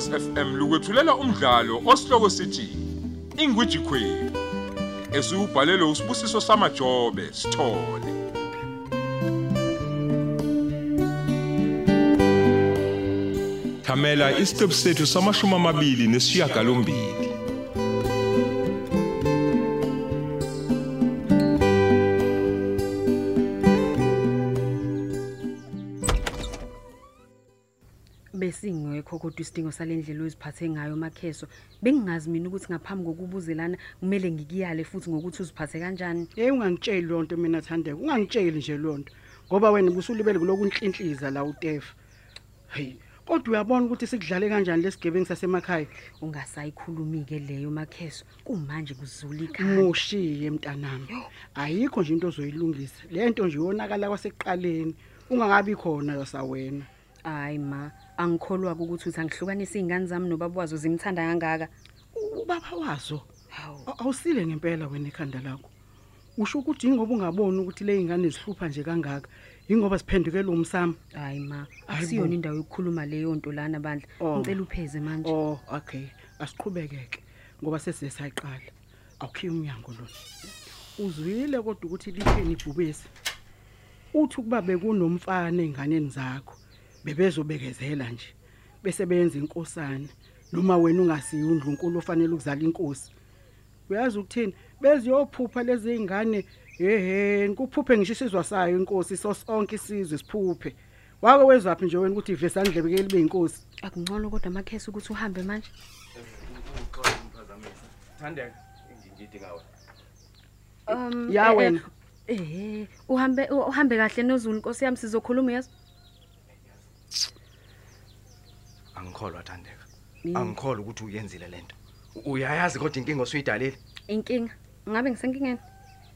Ukhozi FM lukwethulela umdlalo osihloko sithi Ingwiji Queen. Esubhalelwe usibusiso samajobe sithole. Thamela isiqebu sethu samashumi amabili nesishiyagalombili. Besingekho kodwa isidingo salendlela oziphathe ngayo makheso bengingazi mina ukuthi ngaphambi kokubuzelana kumele ngikuyale futhi ngokuthi uziphathe kanjani. Hey ungangitsheli lonto mina Thandeka ungangitsheli nje lonto ngoba wena busulibele kulokunhlinhliza la uTefa hey kodwa uyabona ukuthi sikudlale kanjani lesigebengu sasemakhaya? Ungasayikhulumi ke leyo makheso kumanje kuzula ikhaya. Mushiye mntanami. Ayikho nje into ozoyilungisa. Lento nje yonakala kwasekuqaleni. Ungangabi khona yosawena hayi ma angikholwa ukuthi uthi angihlukanisa izingane zami nobaba wazo zimthanda kangaka ubaba wazo hawu aw- awusile ngempela wena ekhanda lakho usho ukuthi ingoba ungaboni ukuthi le ingane zihlupha nje kangaka ingoba siphendukele umsamo hayi ma Hayi akusiyona bo. indawo yokukhuluma leyo nto lana bandla Oh. ngicela upheze manje Oh, okay. Asiqhubekeke ngoba sesize sayiqala. Awukhiye umnyango lo. Uzwile kodwa ukuthi lipheni ibhubesi. Uthi ukuba bekunomfana enganeni zakho, bebezobekezela nje. Bese beyenza inkosana noma wena ungasiyi undlunkulu ofanele ukuzala inkosi. Uyazi ukuthini? Beziyophupha lezi ingane ehe kuphuphe ngisho isizwe sayo inkosi sosonke isizwe siphuphe. Wake wezaphi nje wena ukuthi ivesa ndlebekeli libe inkosi? akungcono kodwa makheso ukuthi uhambe manje Thandeka ngidinga wena. um Ya eh, eh, wena. eh uhambe uhambe kahle nozulu Nkosi yami sizokhuluma yazi Angikholwa Thandeka. Mm. Angikholwa ukuthi uyenzile lento. Uyayazi kodwa inkinga osuyidalile. inkinga ngabe ngisenkingeni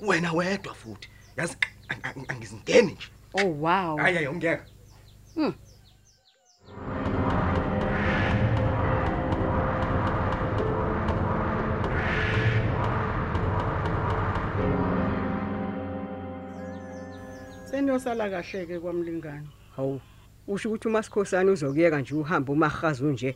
Wena wedwa futhi. Yazi ang- ang- angizingeni nje. oh wow Hayi hayi ungeka. Seniyosala kahle ke kwamlingani. Hawu. Usho ukuthi uMasikhosana uzokuyeka nje uhamba umahazu nje.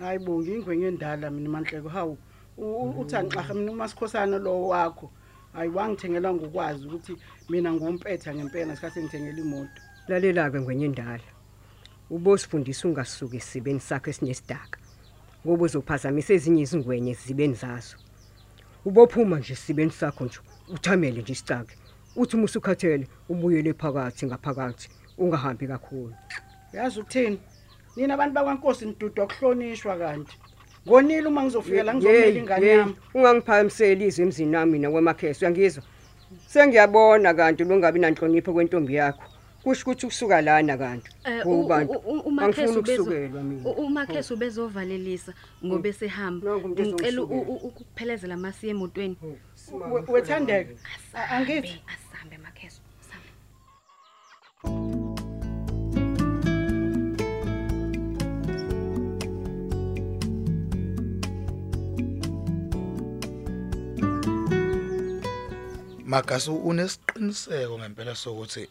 Hayibo ngingwenye endala mina manhleko hawu. U- u- Uthi anxaha mina umasikhosana lo wakho. Hayi wangithengela ngokwazi ukuthi mina ngumpetha ngempela ngesikhathi ngithengela imoto. Lalela ke ngwenye indala. Ubosifundisa ungasuka esibeni sakho esinesidaka. Ngoba uzophazamisa ezinye izingwenye ezibeni zazo. Ubophuma nje esibeni sakho nje. Uthamele nje isicake. Uthi uma usukhathele ubuyele phakathi ngaphakathi ungahambi kakhulu. Yazi ukuthini? Nina abantu bakwankosi nidudwa kuhlonishwa kanti. Ngonile uma ngizofika la ngizomela ingane yami. Ungangiphakamiseli izwi emzini nami mina kwemakheso uyangizwa? Sengiyabona kanti lungabi nanhlonipho kwentombi yakho. Kusho ukuthi usuka lana kanti. Eh, u- Kubantu. u- u- Angifuni umakheso bezo ukusukelwa mina. u- umakheso bezovalelisa ngoba esehamba Nangu umuntu ngicela u- ezongisukela. u- ukuphelezela amasi emotweni We- Wethandeka. A- Angithi asambe makheso sambe Magasu unesiqiniseko ngempela sokuthi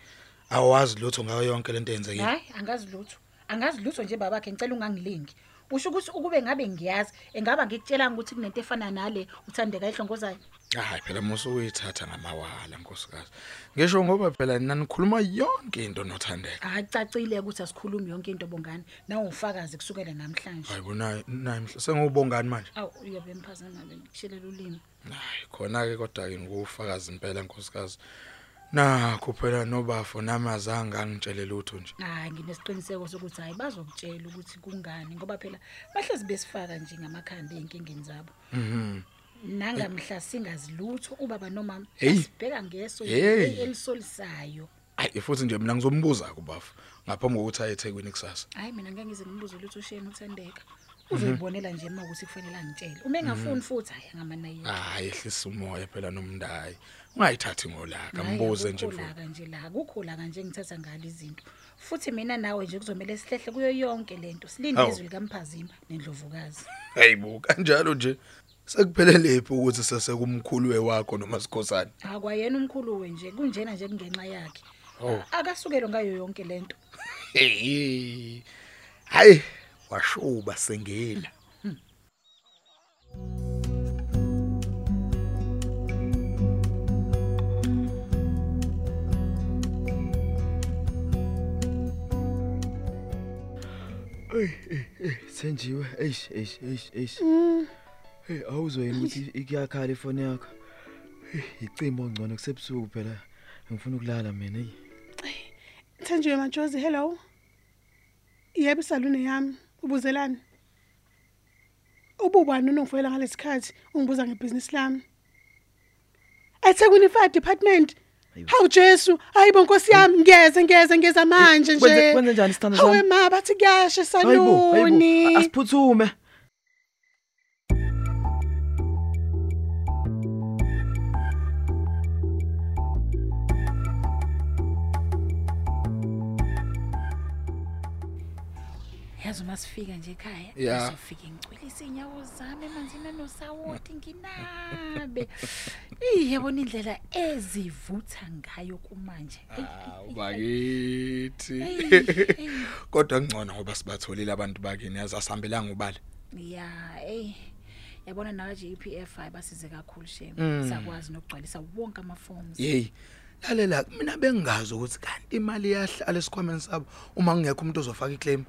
awazi lutho ngayo yonke lento eyenzekile. hayi angazi lutho. Angazi lutho nje babakhe ngicela ungangilingi. Usho ukuthi ukube ngabe ngiyazi engaba ngikutshela ukuthi kunento efana nale uthandeka ehlongozayo Hayi phela musu uyithatha ngamawala nkosikazi. Ngisho ngoba phela nanikhuluma yonke into nothandeka. hayi cacile ukuthi asikhulumi yonke into bongani nawe ufakazi kusukela namhlanje Hayi bona nayi sengubongani manje. awu uyobe emphazana bekushelela ulimi Hayi khona ke kodwa ke ngufakazi impela nkosikazi. Nakho phela nobafo namazanga angitshele lutho nje. hayi nginesiqiniseko sokuthi hayi bazokutshela ukuthi kungani ngoba phela bahlezi besifaka nje ngamakhanda ey'nkingeni zabo Mhm. Nangamhla singazi lutho ubaba nomama Hey. sibheka ngeso Hey. elisolisayo Hayi futhi nje mina ngizombuza kubafo ngaphambi kokuthi aye eThekwini kusasa. hayi mina ngeke ngize ngimbuze lutho usheni uthandeka uzoyibonela nje uma ukuthi kufanele angitshele uma engafuni futhi hayi angamanayo Hayi ehlisa umoya phela nomndayi. Ungayithathi ngolaka mbuze nje mfowethu. la nje la akukho la kanje ngithatha ngalo izinto futhi mina nawe nje kuzomela silehle kuyo yonke lento silinde Hawu. izwi likaMphazima nendlovukazi Hayibo kanjalo nje sekuphelele phi ukuthi sesekumkhulu wakho noma sikhosana. akwayena umkhulu nje kunjena nje kungenxa yakhe Oh. akasukelo ngayo yonke lento Hey. Hayi washuba sengela Senjiwe, eish eish eish eish. Hey, awuzwe yini ukuthi ikuyakhala ifoni yakho? Hey, icimbo ngcono kusebusuku phela. Ngifuna ukulala mina, hey. Thanjiwe Majozi, hello. Yebo salune yami, ubuzelani? Ububani unongifuyela ngalesikhathi ungibuza ngebusiness lami. eThekwini Fire Department. Hawu Jesu, hayibo Nkosi yami ngiyeza ngiyeza ngiyeza manje nje. Kwenze kwenze njani sithanda Hawe sami? ma bathi kuyashe Hayibo, saluni. hayibo. Asiphuthume. Yazi uma sifika nje ekhaya Ya. ngizofika ngicwilise inyawo zami emanzini anosawoti nginabe. Ey, yabona indlela ezivutha ngayo kumanje. Eyi, bakithi. Eyi, kodwa ngcono ngoba sibatholile abantu bakini yazi asihambelanga ubale ya ey yabona nawe JPF hayi basize kakhulu shem. Mm. sakwazi nokugcwalisa wonke ama forms hey lalela mina bengazi ukuthi kanti imali yahlala esikhwameni sabo uma kungekho umuntu ozofaka iclaim.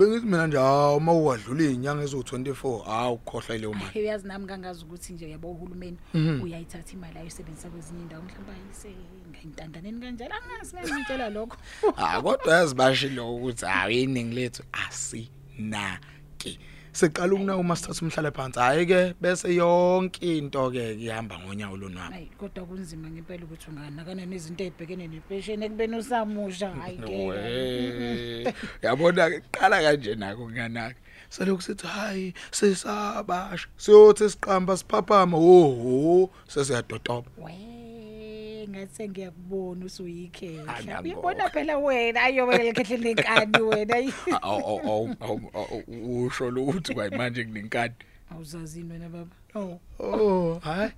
Bengithi mina nje hawu uma uwadlula izinyanga ezo24 hawu ukhohlwa leyo mali. Uyazi nami kangazi ukuthi nje yabo uhulumeni Mhm. uyayithatha imali ayisebenzisa kwezinye indawo mhlawumbe ayise ngayintandaneni kanjalo angazi ngiyitshela lokho. Ah kodwa yazibashilo ukuthi hayi iningi lethu asinaki. Siqala ukuna uma sithatha umhlale phansi. Hayi ke bese yonke into ke ihamba ngonyawo lonwabo hayi kodwa kunzima ngempela ukuthi unganakana nezinto ezibhekene nepesheni ekubeni usamusha. Hayi ke we yabona ke qala kanje nako nganaka selokhu sithi hayi sesabasha siyothi siqamba siphaphama oho sesiyadotoba we ngathi ngiyakubona usuyikhehla. Anabo. uyabona phela wena ayo wena lekhehle nenkani wena. Awu awu awu awu usho lo uthi kwayimanje kunenkani. Awuzazini wena baba? Oh oh hayi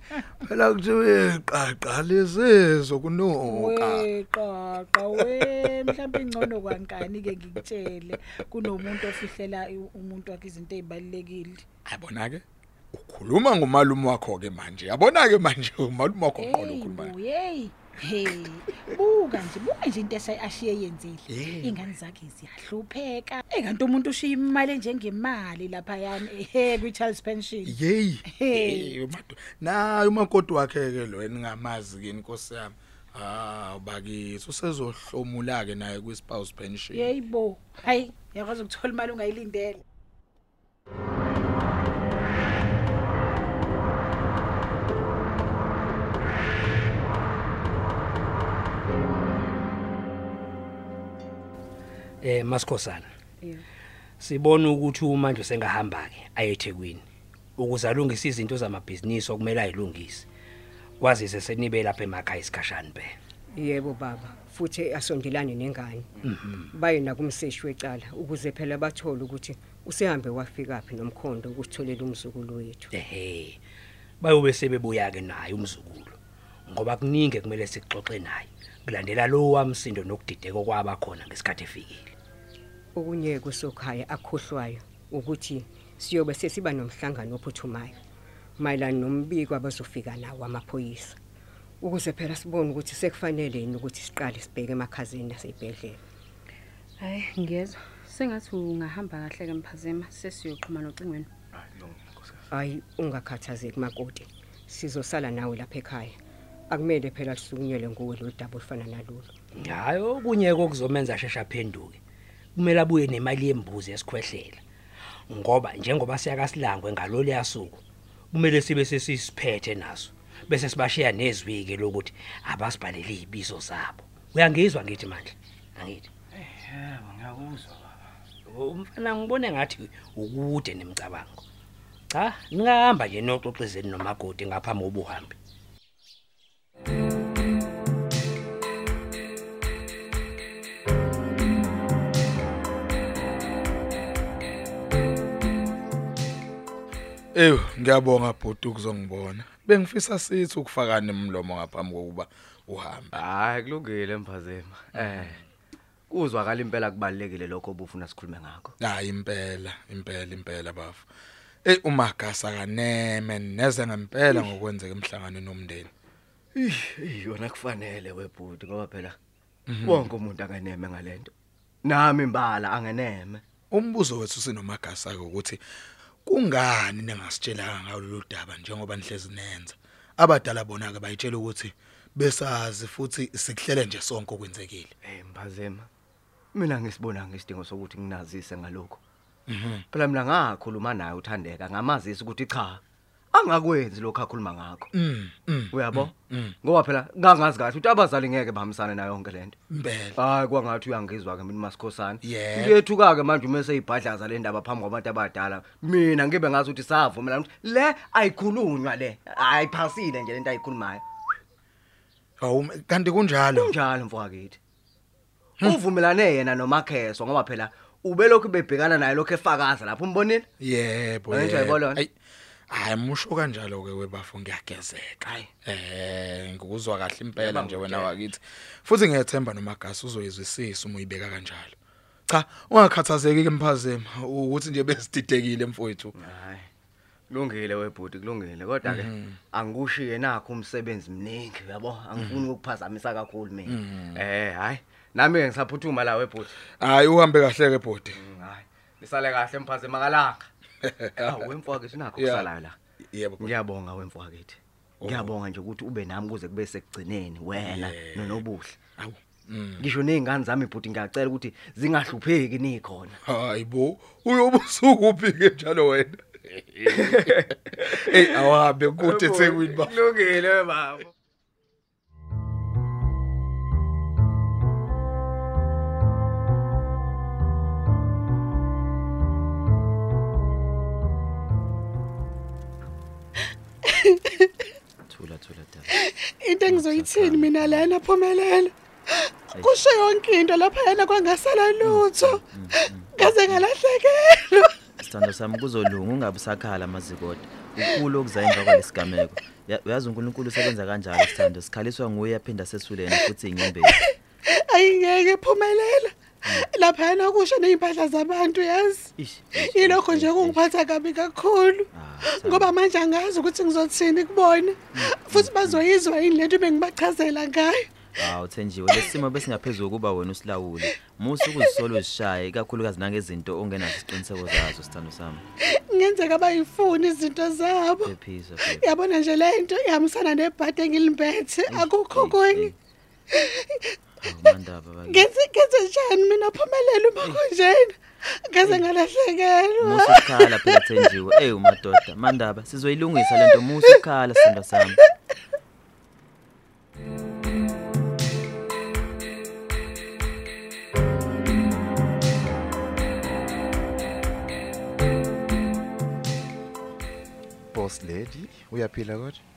phela kuthiwe qaqa lesezo kunoka. Weqaqa we mhlawumbe ingcono kwankani ke ngikutshele kunomuntu ofihlela i- umuntu wakhe izinto ezibalekile yabona ke ukhuluma ngomalume wakho ke manje yabona ke manje umalume wakho uqolo ukhuluma hey hey buka nje buka nje into eshay ashiye yenzile Yeah. ingane zakhe ziyahlupheka ekanti umuntu ushiya imali njengemali lapha yani ehe kwi child's pension Yey. Hey. Hey umadu. Nayo umakoti wakhe ke lo eningamazi ke inkosi yami. Ah bakithi usezohlomula ke naye kwi spouse pension. yeyibo hayi yakwazi ukuthola imali ungayilindele Eh masikhosana. Sibona ukuthi uMandla sengahamba ke ayethekwini ukuze alungise izinto zamabhizinisi okumele ayilungise. Kwazise senibe lapha emakhaya isikhashana phela. Yebo baba, futhi asondelane nengane. Mhm. Baye nakumseshi wecala ukuze phela bathole ukuthi usehambe wafika phi nomkhondo ukutholela umzukulu wethu. Ehhe. Bayobe sebebuya ke naye umzukulu. Ngoba kuningi kumele sixoxe naye. Kulandela lo wamsindo nokudideka kwaba khona ngesikhathi efikile. Okunye kusokhaya akhohlwayo ukuthi siyobe sesiba nomhlangano ophuthumayo mayelana nombiko abazofika nawo amaphoyisa. Ukuze phela sibone ukuthi sekufanele yini ukuthi siqale sibheke emakhazeni nasezibhedlela. Hayi ngiyezwa. Sengathi ungahamba kahle ke mphazema sesiyoxhuma nocingweni. Hayi ungakhathazeki makoti. Sizosala nawe lapha ekhaya. Akumele phela sisukunyelwe nguwe lo daba olufana nalolu. Hayi okunye kokuzomenza shesha phenduke. Kumele abuye nemali yembuzi yesikhwehlela. Ngoba njengoba siyakasilangwe ngalolu yasuku, kumele sibe sesisiphethe naso. Bese sibashiya nezwike lokuthi abasibhalele izibizo zabo. Uyangizwa ngithi manje? Angithi. Yebo, ngiyakuzwa baba. Umfana ngibone ngathi ukude nemicabango. Cha, ningahamba nje noxoxezeni nomagodi ngaphambi kobuhambe. Eh ngiyabonga bhuti ukuzongibona. Bengifisa sithi ukufakana emlomo ngaphambi kokuba uhambe. Hayi kulungile emphazema. Eh. Kuzwakala impela kubalekile lokho obufuna sikhulume ngakho. hayi impela impela impela bafu ey umagasa kaneme neze ngempela ngokwenzeka emhlanganweni nomndeni Ih, yona kufanele webhuti ngoba phela wonke umuntu anganeme ngalento. Nami imbala angeneme. umbuzo wethu sinomagasa ukuthi kungani ningasitshelanga ngalolu daba njengoba nihlezi nenza abadala bona ke bayitshela ukuthi besazi futhi sikuhlele nje sonke okwenzekile Eh mbazema. Mina ngisibonanga isidingo sokuthi nginazise ngalokho. Phela mina ngakhuluma naye uthandeka ngamazisa ukuthi cha angakwenzi lokho akhuluma ngakho. mm mm Uyabo? mm. Ngoba phela ngangazi kahle ukuthi abazali ngeke bahambisane nayo yonke lento. impela Hayi kwangathi uyangizwa ke mina masikhosana. Yebo. Ngiyethuka ke manje uma seyibhadlaza le ndaba phambi kwabantu abadala. Mina ngibe ngazi ukuthi savumelana ukuthi le ayikhulunywa le. Ayiphasile nje lento ayikhulumayo. awu kanti kunjalo Kunjalo mfowethu. Uvumelane yena nomakheso ngoba phela ubelokhu bebhekana naye lokho efakaza lapho umbonile. yebo Wayethu ayibona? Ayi, hayi musho kanjalo ke webafo ngiyagezeka Hayi. eh ngikuzwa kahle impela Yeba nje wena ngutshela. wakithi futhi ngiyethemba nomagasi uzoyizwisisa uma uyibeka kanjalo cha ungakhathazeki ke mphazema ukuthi nje besididekile mfowethu Hayi. Kulungile webhuti kulungile kodwa ke angikushiye nakho umsebenzi mningi yabo angifuni ukuphazamisa kakhulu mina. Eh hayi nami ke ngisaphuthuma la webhuti. hayi uhambe kahle ke bhodi Hayi lisale kahle mphazema makalanga. Awu wemfowethu sinakho Yeah. kusalayo la. yebo bhuti. Ngiyabonga wemfowethu. Ngiyabonga nje ukuthi ube nami kuze kube sekugcineni wena Yeah. nonobuhle. awu mm. Ngisho nezingane zami ibhuti ngiyacela ukuthi zingahlupheki nikhona. hayi bo uyobusukuphi ke njalo wena hey awahambe kude eThekwini ba Kulungile baba. Into engizoyithini mina lena phumelela kusho yonke into lapha yena kwangasala lutho. ngaze ngalahlekelwa. Sithando sami kuzolunga ungabe usakhala mazikoda ukhulu okuzayenza kwalesigameko Ya- uyazi uNkulunkulu usebenza kanjalo sithando. Sikhaliswa nguye yaphinda sesulene futhi inyembezi. Ayingeke phumelela lapha yena kusho nezimpahla zabantu yazi Ish, yilokho nje kungiphatha kabi kakhulu. Ah, Thando. ngoba manje angazi ukuthi ngizothini kubona. Futhi bazoyizwa yini lento bengibachazela ngayo? Hawu thenjiwe lesimo besingaphezulu kuba wena usilawule. Musu ukuzisola uzishaye ikakhulukazi nangezinto ongenazo isiqiniseko zazo sithando sami. Ngenzeka bayifuni izinto zabo. Phephisa phepha yabona nje le nto ihambisana nebhadi engilimphethe. Akukho kwenye mandaba bakithi ngenze ngenze njani mina? Phumelela uma kunjena ngaze ngalahlekelwa. Musu ukukhala phela thenjiwe ey umadoda. Mandaba sizoyilungisa lento. Musu ukukhala sithando sami. Boss lady uyaphila kodwa?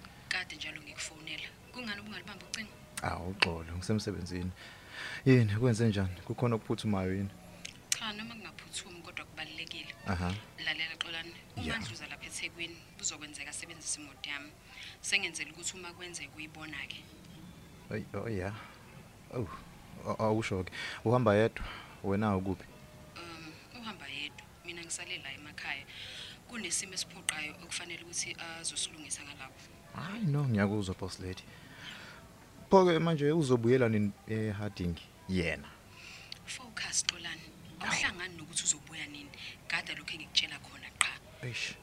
Awu uxolo ngisemsebenzini. Yini kwenze njani? Kukhona okuphuthumayo yini? Cha noma kungaphuthumi kodwa kubalekile aha. Lalela xolani. Umandluza lapha eThekwini kuzokwenzeka sebenzisa imoto yami. Sengenzela ukuthi uma kwenzeka uyibona ke Ay, oh ya. Oh aw- awusho ke uhamba yedwa? Wena ukuphi? Um uhamba yedwa. Mina ngisale la emakhaya. Kunesimo esiphoqayo okufanele ukuthi azosilungisa ngalawo hayi no ngiyakuzwa boss lady. Phoke manje uzobuyela nini eHarding yena. Focus xolani. Awuhlangani nokuthi uzobuya nini? Gada lokho engikutshela khona qha.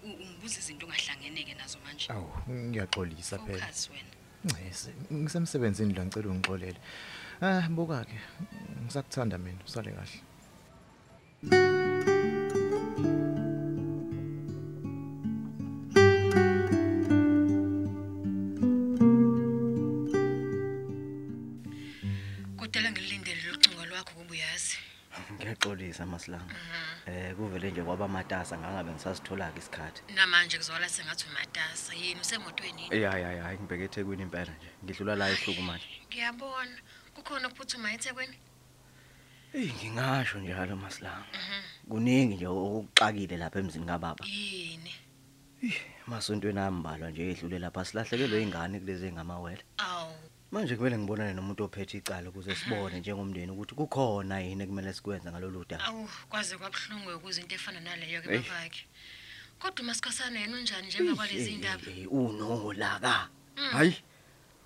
Ungibuza izinto ongahlangeneke nazo manje. Awu ngiyaxolisa phela. Ncese ngisemsebenzini la ngicela ungixolele. Ah buka ke ngisakuthanda mina usale kahle. Ngiyaxolisa masilanga. Eh kuvele nje kwaba matasa ngangabe ngisasithola ke isikhathi. namanje kuzwala sengathi umatasa yini usemotweni yini Ya ya ya ngibheke eThekwini impela nje. Ngidlula la ehluku manje. ngiyabona kukhona ukuphuthuma eThekwini Ey ngingasho njalo masilanga. Kuningi nje okuxakile lapha emzini kababa. yini Masontweni ambalwa nje edlule lapha silahlekelwe ingane kulezi ngamawele. awu Manje kumele ngibonane nomuntu ophethe icala ukuze sibone njengomndeni ukuthi kukhona yini ekumele sikwenze ngalolu daba. Awu kwaze kwabhlungu ukuze into efana naleyo ke Hey. babakhe. Kodwa masikhosana yena unjani njengoba kwalezi indaba? Eh, Unolaka. Mm. Hayi.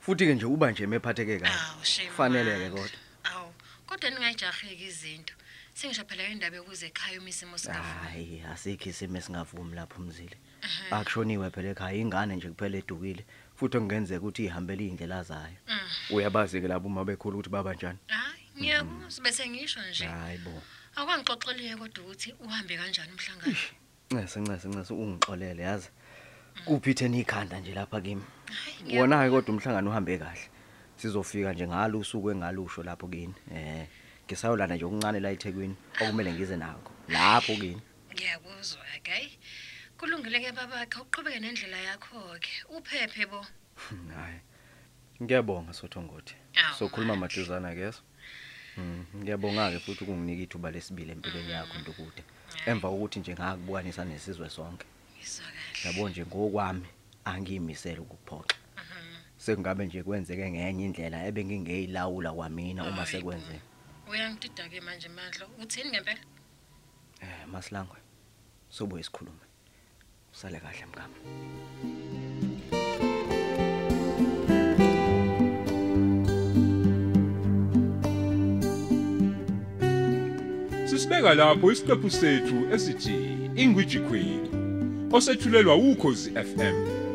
Futhi ke nje uba nje mephatheke kahle. Awu shame. Fanele ke man. kodwa. Awu kodwa ningayijaheki izinto. Sengisho phela indaba yokuze ekhaya umisimo sikavuma. Hayi, asikho isimo esingavumi lapho umzile. Akushoniwe phela ekhaya ingane nje kuphela edukile futhi okungenzeka ukuthi ihambele indlela zayo. Mm. Uyabazi ke labo uma bekhulu ukuthi baba njani. Hayi ngiyakuzwa bese ngisho nje. Hayibo. Akwangixoxeleke kodwa ukuthi uhambe kanjani umhlangano. Ncese ncese ncese ungixolele yazi. Kuphitheni ikhanda nje lapha kimi. ngiyabona. Wona ke kodwa umhlangano uhambe kahle. Sizofika nje ngalo usuku engalusho lapho kini. Eh, ngisayolanda nje okuncane la eThekwini okumele ngize nakho. Lapho kini. Ngiyakuzwa okay. Kulungile ke babakhe uqhubeke nendlela yakho ke. Uphephe bo. Hayi. Ngiyabonga Sothongoti. Awu, Sokhuluma maduzana ke yazi. Mm, ngiyabonga ke futhi ukunginika ithuba lesibili empilweni yakho ntokude. Emva kokuthi nje ngakubukanisa nesizwe sonke. Yabo nje ngokwami angiyimisela ukuphoxa. Sekungabe nje kwenzeke ngenye indlela ebengingeyilawula kwamina uma sekwenzeka. Uyangidida ke manje mandla. Uthini ngempela? Eh masilangwe. Sobuye sikhulume. Usale kahle mkami. Sisibeka lapho isiqephu sethu esithi Ingwiji Queen osethulelwa ukhozi FM